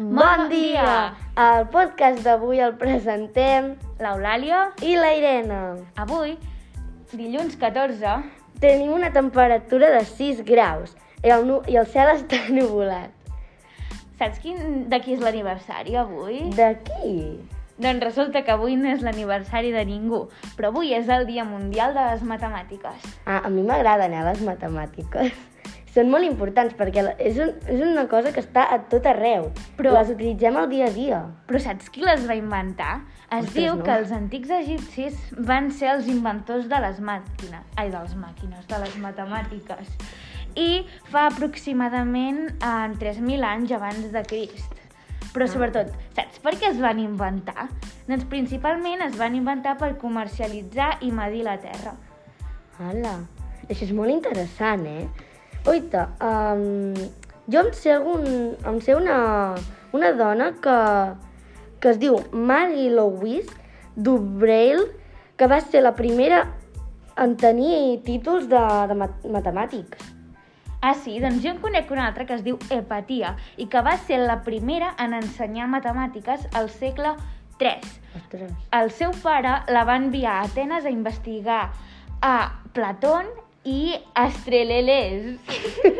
Bon dia! El podcast d'avui el presentem l'Eulàlia. i la Irene. Avui, dilluns 14, Tenim una temperatura de 6 graus i el, nu- i el cel està nuvolat. saps quin, de qui és l'aniversari avui? De qui? Doncs resulta que avui no és l'aniversari de ningú, però avui és el Dia Mundial de les Matemàtiques. Ah, a mi m'agraden eh, les matemàtiques. Són molt importants perquè és, un, és una cosa que està a tot arreu. Però- Les utilitzem al dia a dia. Però saps qui les va inventar? Es Ostres, diu no. que els antics egipcis van ser els inventors de les màquines, ai, de les màquines, de les matemàtiques. I fa aproximadament en 3.000 anys abans de Crist. Però sobretot, saps per què es van inventar? Doncs principalment es van inventar per comercialitzar i medir la Terra. Hala, això és molt interessant, eh? Oita, um, jo em sé, algun, em sé una, una dona que, que es diu Marie Louise Dubreil, que va ser la primera en tenir títols de, de mat matemàtics. Ah, sí? Doncs jo en conec una altra que es diu Hepatia i que va ser la primera en ensenyar matemàtiques al segle III. Ostres. El seu pare la va enviar a Atenes a investigar a Platón i Astreleles.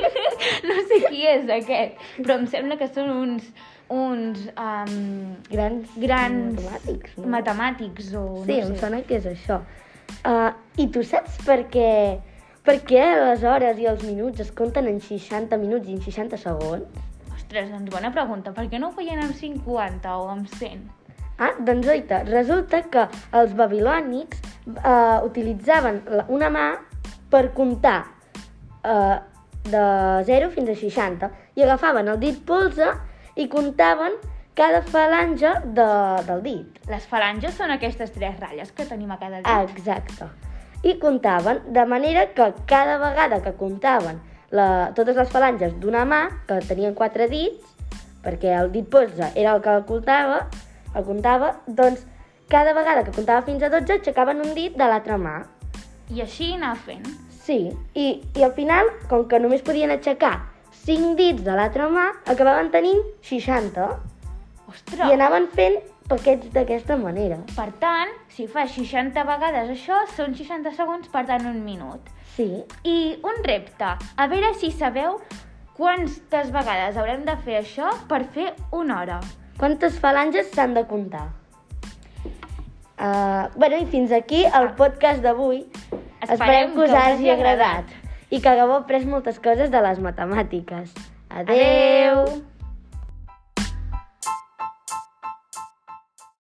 no sé qui és aquest, però em sembla que són uns, uns um, Grans, grans matemàtics, no? matemàtics o Sí, no em sé. sona que és això. Uh, I tu saps per què, per què les hores i els minuts es compten en 60 minuts i en 60 segons? Ostres, doncs bona pregunta. Per què no ho feien amb 50 o amb 100? Ah, doncs oita, resulta que els babilònics eh, utilitzaven una mà per comptar eh, de 0 fins a 60 i agafaven el dit polze i comptaven cada falange de, del dit. Les falanges són aquestes tres ratlles que tenim a cada dit. Ah, exacte. I comptaven de manera que cada vegada que comptaven la, totes les falanges d'una mà, que tenien quatre dits, perquè el dit polze era el que el comptava, el comptava, doncs cada vegada que comptava fins a 12 aixecaven un dit de l'altra mà. I així anar fent. Sí, i, i al final, com que només podien aixecar 5 dits de l'altra mà, acabaven tenint 60 Ostres! i anaven fent paquets d'aquesta manera. Per tant, si fas 60 vegades això, són 60 segons, per tant, un minut. Sí, I un repte. A veure si sabeu quantes vegades haurem de fer això per fer una hora. Quantes falanges s'han de comptar? Uh, bueno, i fins aquí el podcast d'avui. Esperem que us hagi agradat i que hagueu après moltes coses de les matemàtiques. Adeu! Adeu.